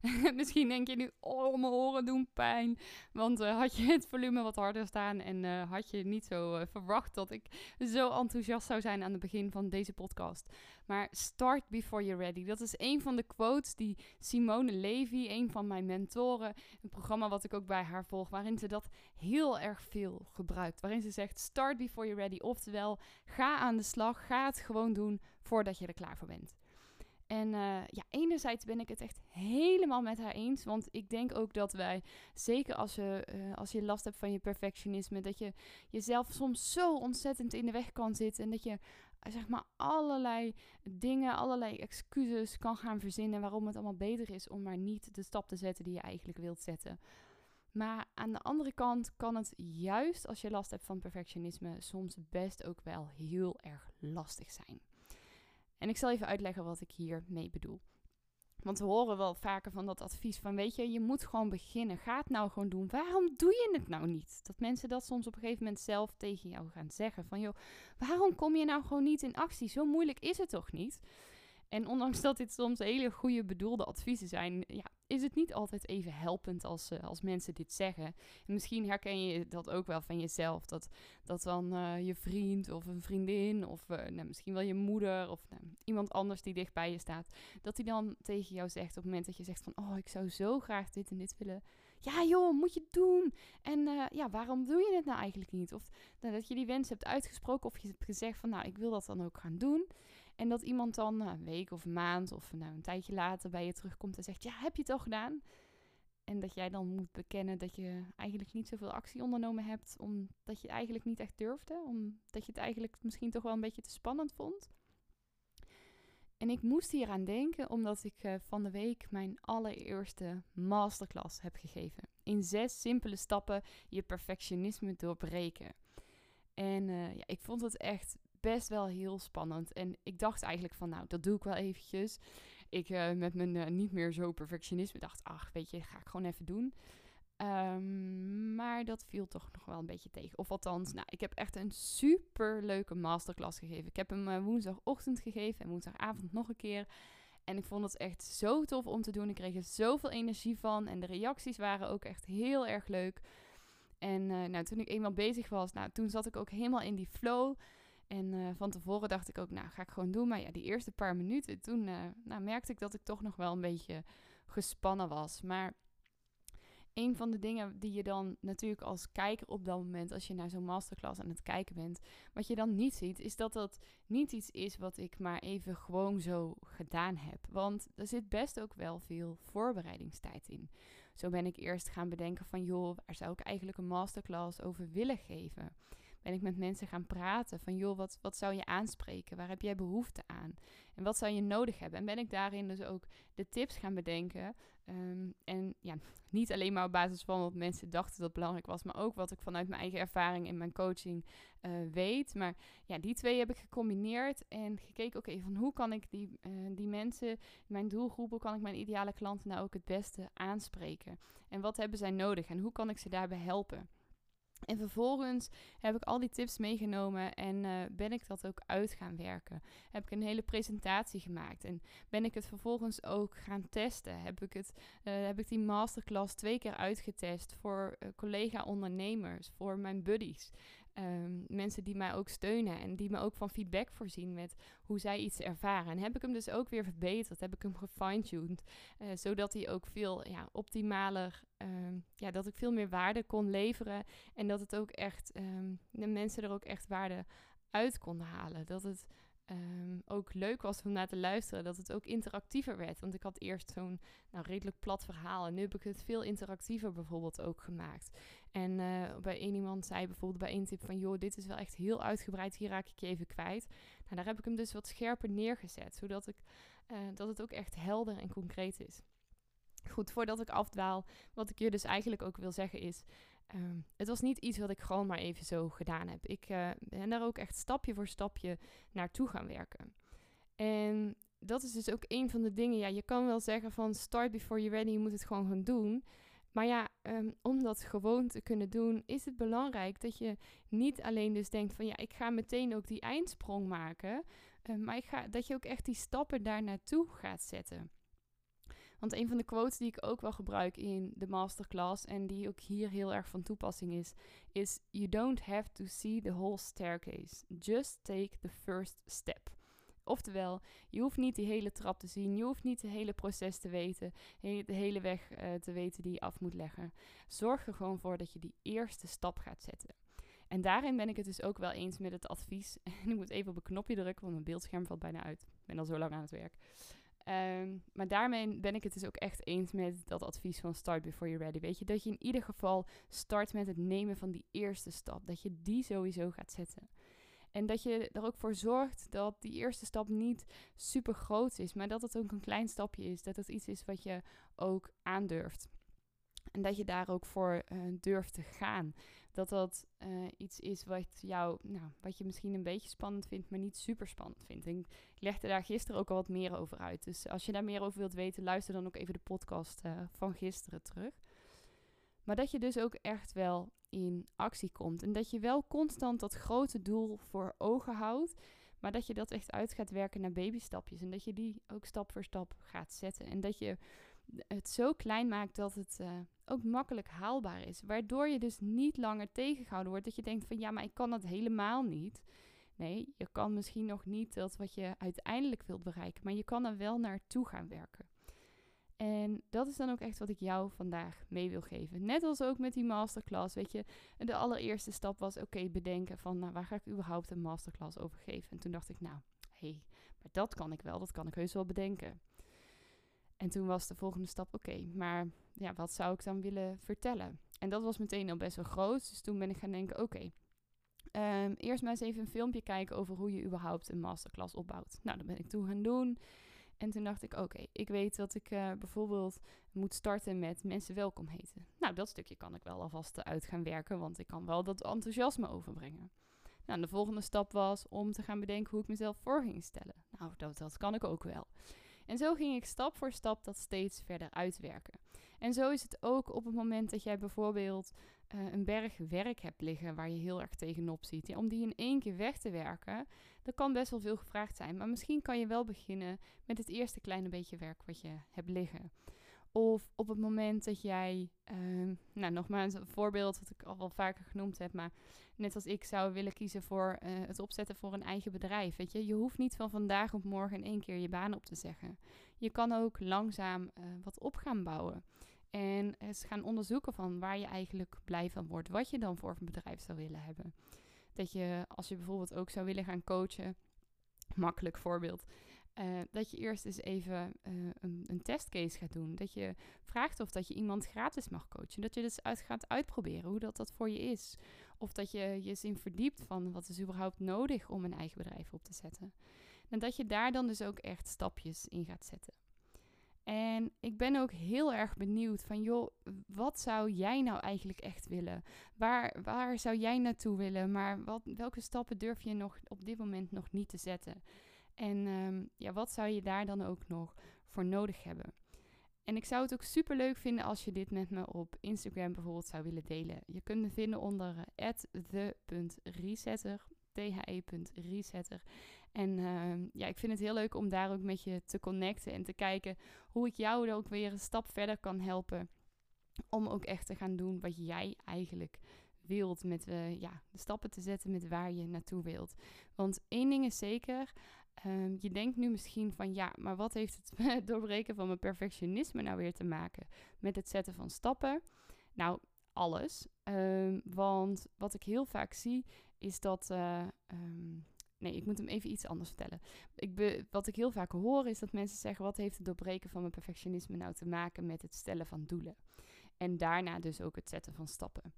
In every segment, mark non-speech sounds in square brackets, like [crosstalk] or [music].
[laughs] Misschien denk je nu, oh, mijn oren doen pijn. Want uh, had je het volume wat harder staan en uh, had je niet zo uh, verwacht dat ik zo enthousiast zou zijn aan het begin van deze podcast. Maar start before you're ready. Dat is een van de quotes die Simone Levy, een van mijn mentoren, een programma wat ik ook bij haar volg, waarin ze dat heel erg veel gebruikt. Waarin ze zegt, start before you're ready. Oftewel, ga aan de slag, ga het gewoon doen voordat je er klaar voor bent. En uh, ja, enerzijds ben ik het echt helemaal met haar eens. Want ik denk ook dat wij, zeker als je, uh, als je last hebt van je perfectionisme, dat je jezelf soms zo ontzettend in de weg kan zitten. En dat je uh, zeg maar allerlei dingen, allerlei excuses kan gaan verzinnen waarom het allemaal beter is om maar niet de stap te zetten die je eigenlijk wilt zetten. Maar aan de andere kant kan het juist als je last hebt van perfectionisme soms best ook wel heel erg lastig zijn. En ik zal even uitleggen wat ik hiermee bedoel. Want we horen wel vaker van dat advies van, weet je, je moet gewoon beginnen. Ga het nou gewoon doen. Waarom doe je het nou niet? Dat mensen dat soms op een gegeven moment zelf tegen jou gaan zeggen. Van, joh, waarom kom je nou gewoon niet in actie? Zo moeilijk is het toch niet? En ondanks dat dit soms hele goede bedoelde adviezen zijn, ja, is het niet altijd even helpend als, uh, als mensen dit zeggen. En misschien herken je dat ook wel van jezelf. Dat, dat dan uh, je vriend of een vriendin of uh, nou, misschien wel je moeder of nou, iemand anders die dicht bij je staat. Dat die dan tegen jou zegt op het moment dat je zegt van oh ik zou zo graag dit en dit willen. Ja joh, moet je doen. En ja, waarom doe je het nou eigenlijk niet? Of nou, dat je die wens hebt uitgesproken of je hebt gezegd van nou ik wil dat dan ook gaan doen. En dat iemand dan nou, een week of een maand of nou, een tijdje later bij je terugkomt en zegt: Ja, heb je het al gedaan? En dat jij dan moet bekennen dat je eigenlijk niet zoveel actie ondernomen hebt, omdat je het eigenlijk niet echt durfde, omdat je het eigenlijk misschien toch wel een beetje te spannend vond. En ik moest hier aan denken omdat ik uh, van de week mijn allereerste masterclass heb gegeven. In zes simpele stappen je perfectionisme doorbreken. En uh, ja, ik vond het echt best wel heel spannend. En ik dacht eigenlijk van, nou, dat doe ik wel eventjes. Ik uh, met mijn uh, niet meer zo perfectionisme dacht, ach, weet je, ga ik gewoon even doen. Um, maar dat viel toch nog wel een beetje tegen. Of althans, nou, ik heb echt een super leuke masterclass gegeven. Ik heb hem uh, woensdagochtend gegeven en woensdagavond nog een keer. En ik vond het echt zo tof om te doen. Ik kreeg er zoveel energie van. En de reacties waren ook echt heel erg leuk. En nou, toen ik eenmaal bezig was, nou, toen zat ik ook helemaal in die flow. En uh, van tevoren dacht ik ook, nou ga ik gewoon doen. Maar ja, die eerste paar minuten, toen uh, nou, merkte ik dat ik toch nog wel een beetje gespannen was. Maar een van de dingen die je dan natuurlijk als kijker op dat moment, als je naar zo'n masterclass aan het kijken bent, wat je dan niet ziet, is dat dat niet iets is wat ik maar even gewoon zo gedaan heb. Want er zit best ook wel veel voorbereidingstijd in. Zo ben ik eerst gaan bedenken van, joh, waar zou ik eigenlijk een masterclass over willen geven? Ben ik met mensen gaan praten van joh, wat, wat zou je aanspreken? Waar heb jij behoefte aan? En wat zou je nodig hebben? En ben ik daarin dus ook de tips gaan bedenken. Um, en ja, niet alleen maar op basis van wat mensen dachten dat belangrijk was, maar ook wat ik vanuit mijn eigen ervaring in mijn coaching uh, weet. Maar ja, die twee heb ik gecombineerd en gekeken, oké, van hoe kan ik die, uh, die mensen, mijn doelgroep, hoe kan ik mijn ideale klanten nou ook het beste aanspreken? En wat hebben zij nodig en hoe kan ik ze daarbij helpen? En vervolgens heb ik al die tips meegenomen en uh, ben ik dat ook uit gaan werken. Heb ik een hele presentatie gemaakt en ben ik het vervolgens ook gaan testen. Heb ik, het, uh, heb ik die masterclass twee keer uitgetest voor uh, collega-ondernemers, voor mijn buddies. Um, mensen die mij ook steunen en die me ook van feedback voorzien met hoe zij iets ervaren. En heb ik hem dus ook weer verbeterd, heb ik hem gefine-tuned, uh, zodat hij ook veel ja, optimaler, um, ja, dat ik veel meer waarde kon leveren en dat het ook echt, um, de mensen er ook echt waarde uit konden halen. Dat het um, ook leuk was om naar te luisteren. Dat het ook interactiever werd. Want ik had eerst zo'n nou, redelijk plat verhaal. En nu heb ik het veel interactiever bijvoorbeeld ook gemaakt. En uh, bij één iemand zei bijvoorbeeld bij één tip van... joh, dit is wel echt heel uitgebreid. Hier raak ik je even kwijt. Nou, daar heb ik hem dus wat scherper neergezet. Zodat ik, uh, dat het ook echt helder en concreet is. Goed, voordat ik afdwaal, wat ik je dus eigenlijk ook wil zeggen is... Um, het was niet iets wat ik gewoon maar even zo gedaan heb. Ik uh, ben daar ook echt stapje voor stapje naartoe gaan werken. En dat is dus ook een van de dingen. Ja, je kan wel zeggen van start before you're ready, je moet het gewoon gaan doen. Maar ja, um, om dat gewoon te kunnen doen, is het belangrijk dat je niet alleen dus denkt van ja, ik ga meteen ook die eindsprong maken. Uh, maar ik ga, dat je ook echt die stappen daar naartoe gaat zetten. Want een van de quotes die ik ook wel gebruik in de masterclass en die ook hier heel erg van toepassing is, is You don't have to see the whole staircase. Just take the first step. Oftewel, je hoeft niet die hele trap te zien, je hoeft niet het hele proces te weten, de hele weg uh, te weten die je af moet leggen. Zorg er gewoon voor dat je die eerste stap gaat zetten. En daarin ben ik het dus ook wel eens met het advies. [laughs] En ik moet even op een knopje drukken, want mijn beeldscherm valt bijna uit. Ik ben al zo lang aan het werk. Um, maar daarmee ben ik het dus ook echt eens met dat advies van start before you're ready. Weet je, dat je in ieder geval start met het nemen van die eerste stap. Dat je die sowieso gaat zetten. En dat je er ook voor zorgt dat die eerste stap niet super groot is, maar dat het ook een klein stapje is. Dat het iets is wat je ook aandurft. En dat je daar ook voor uh, durft te gaan. Dat dat uh, iets is wat, jou, nou, wat je misschien een beetje spannend vindt, maar niet super spannend vindt. En ik legde daar gisteren ook al wat meer over uit. Dus als je daar meer over wilt weten, luister dan ook even de podcast uh, van gisteren terug. Maar dat je dus ook echt wel in actie komt. En dat je wel constant dat grote doel voor ogen houdt. Maar dat je dat echt uit gaat werken naar babystapjes. En dat je die ook stap voor stap gaat zetten. En dat je het zo klein maakt dat het uh, ook makkelijk haalbaar is. Waardoor je dus niet langer tegengehouden wordt. Dat je denkt van ja, maar ik kan dat helemaal niet. Nee, je kan misschien nog niet dat wat je uiteindelijk wilt bereiken. Maar je kan er wel naartoe gaan werken. En dat is dan ook echt wat ik jou vandaag mee wil geven. Net als ook met die masterclass, weet je. De allereerste stap was oké, bedenken van nou, waar ga ik überhaupt een masterclass over geven. En toen dacht ik, nou, hé, hey, maar dat kan ik wel, dat kan ik heus wel bedenken. En toen was de volgende stap, oké, maar ja, wat zou ik dan willen vertellen? En dat was meteen al best wel groot. Dus toen ben ik gaan denken, oké, um, eerst maar eens even een filmpje kijken over hoe je überhaupt een masterclass opbouwt. Nou, dat ben ik toen gaan doen. En toen dacht ik, oké, ik weet dat ik uh, bijvoorbeeld moet starten met mensen welkom heten. Nou, dat stukje kan ik wel alvast uit gaan werken, want ik kan wel dat enthousiasme overbrengen. Nou, de volgende stap was om te gaan bedenken hoe ik mezelf voor ging stellen. Nou, dat, dat kan ik ook wel. En zo ging ik stap voor stap dat steeds verder uitwerken. En zo is het ook op het moment dat jij bijvoorbeeld uh, een berg werk hebt liggen waar je heel erg tegenop ziet. Om die in één keer weg te werken, dat kan best wel veel gevraagd zijn. Maar misschien kan je wel beginnen met het eerste kleine beetje werk wat je hebt liggen. Of op het moment dat jij, uh, nou nogmaals een voorbeeld wat ik al wel vaker genoemd heb, maar net als ik zou willen kiezen voor uh, het opzetten voor een eigen bedrijf. Weet je, je hoeft niet van vandaag op morgen in één keer je baan op te zeggen. Je kan ook langzaam uh, wat op gaan bouwen. En eens gaan onderzoeken van waar je eigenlijk blij van wordt. Wat je dan voor een bedrijf zou willen hebben. Dat je, als je bijvoorbeeld ook zou willen gaan coachen, makkelijk voorbeeld. Uh, dat je eerst eens even uh, een, een, testcase gaat doen. Dat je vraagt of dat je iemand gratis mag coachen. Dat je dus uit gaat uitproberen hoe dat, dat voor je is. Of dat je je eens in verdiept van wat is überhaupt nodig om een eigen bedrijf op te zetten. En dat je daar dan dus ook echt stapjes in gaat zetten. En ik ben ook heel erg benieuwd van, joh, wat zou jij nou eigenlijk echt willen? Waar, waar zou jij naartoe willen? Maar wat, welke stappen durf je nog op dit moment nog niet te zetten? En um, ja, wat zou je daar dan ook nog voor nodig hebben? En ik zou het ook super leuk vinden als je dit met me op Instagram bijvoorbeeld zou willen delen. Je kunt me vinden onder uh, the.resetter, the.resetter. En uh, ja, ik vind het heel leuk om daar ook met je te connecten en te kijken hoe ik jou er ook weer een stap verder kan helpen. Om ook echt te gaan doen wat jij eigenlijk wilt. Met uh, ja, de stappen te zetten met waar je naartoe wilt. Want één ding is zeker. Um, je denkt nu misschien van ja, maar wat heeft [laughs] het doorbreken van mijn perfectionisme nou weer te maken met het zetten van stappen? Nou, alles. Um, want wat ik heel vaak zie is dat uh, um, Nee, ik moet hem even iets anders vertellen. Ik be, wat ik heel vaak hoor is dat mensen zeggen: wat heeft het doorbreken van mijn perfectionisme nou te maken met het stellen van doelen? En daarna dus ook het zetten van stappen.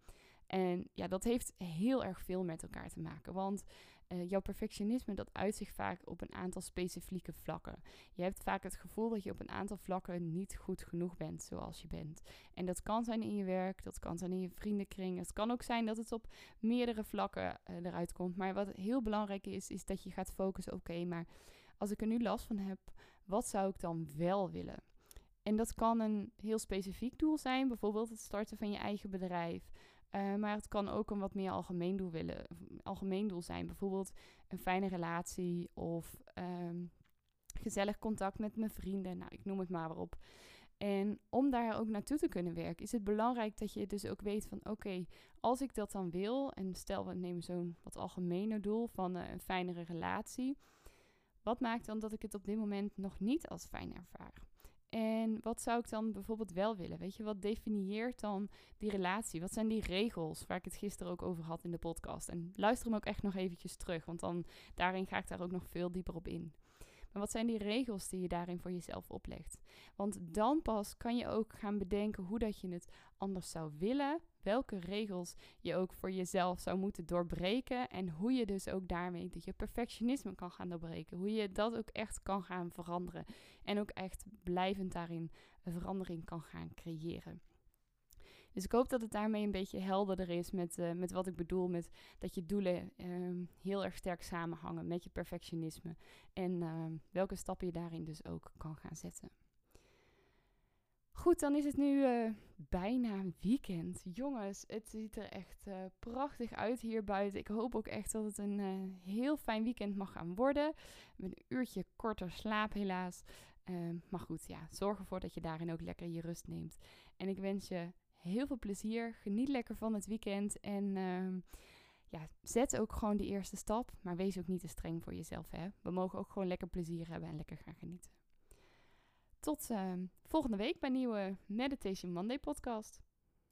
En ja, dat heeft heel erg veel met elkaar te maken. Want uh, jouw perfectionisme dat uit zich vaak op een aantal specifieke vlakken. Je hebt vaak het gevoel dat je op een aantal vlakken niet goed genoeg bent zoals je bent. En dat kan zijn in je werk, dat kan zijn in je vriendenkring. Het kan ook zijn dat het op meerdere vlakken uh, eruit komt. Maar wat heel belangrijk is, is dat je gaat focussen: oké, maar als ik er nu last van heb, wat zou ik dan wel willen? En dat kan een heel specifiek doel zijn, bijvoorbeeld het starten van je eigen bedrijf. Uh, maar het kan ook een wat meer algemeen doel, willen, algemeen doel zijn. Bijvoorbeeld een fijne relatie of um, gezellig contact met mijn vrienden. Nou, ik noem het maar op. En om daar ook naartoe te kunnen werken, is het belangrijk dat je dus ook weet van oké, als ik dat dan wil, en stel we nemen zo'n wat algemener doel van uh, een fijnere relatie, wat maakt dan dat ik het op dit moment nog niet als fijn ervaar? En wat zou ik dan bijvoorbeeld wel willen? Weet je, wat definieert dan die relatie? Wat zijn die regels waar ik het gisteren ook over had in de podcast? En luister hem ook echt nog eventjes terug, want dan daarin ga ik daar ook nog veel dieper op in. Maar wat zijn die regels die je daarin voor jezelf oplegt? Want dan pas kan je ook gaan bedenken hoe dat je het anders zou willen. Welke regels je ook voor jezelf zou moeten doorbreken. En hoe je dus ook daarmee dat je perfectionisme kan gaan doorbreken. Hoe je dat ook echt kan gaan veranderen. En ook echt blijvend daarin een verandering kan gaan creëren. Dus ik hoop dat het daarmee een beetje helderder is met, uh, met wat ik bedoel. Met dat je doelen um, heel erg sterk samenhangen met je perfectionisme. En uh, welke stappen je daarin dus ook kan gaan zetten. Goed, dan is het nu uh, bijna weekend. Jongens, het ziet er echt uh, prachtig uit hier buiten. Ik hoop ook echt dat het een heel fijn weekend mag gaan worden. Met een uurtje korter slaap helaas. Ehm, maar goed, ja, zorg ervoor dat je daarin ook lekker je rust neemt. En ik wens je heel veel plezier. Geniet lekker van het weekend. En uh, ja, zet ook gewoon die eerste stap. Maar wees ook niet te streng voor jezelf. Hè? We mogen ook gewoon lekker plezier hebben en lekker gaan genieten. Tot uh, volgende week bij een nieuwe Meditation Monday podcast.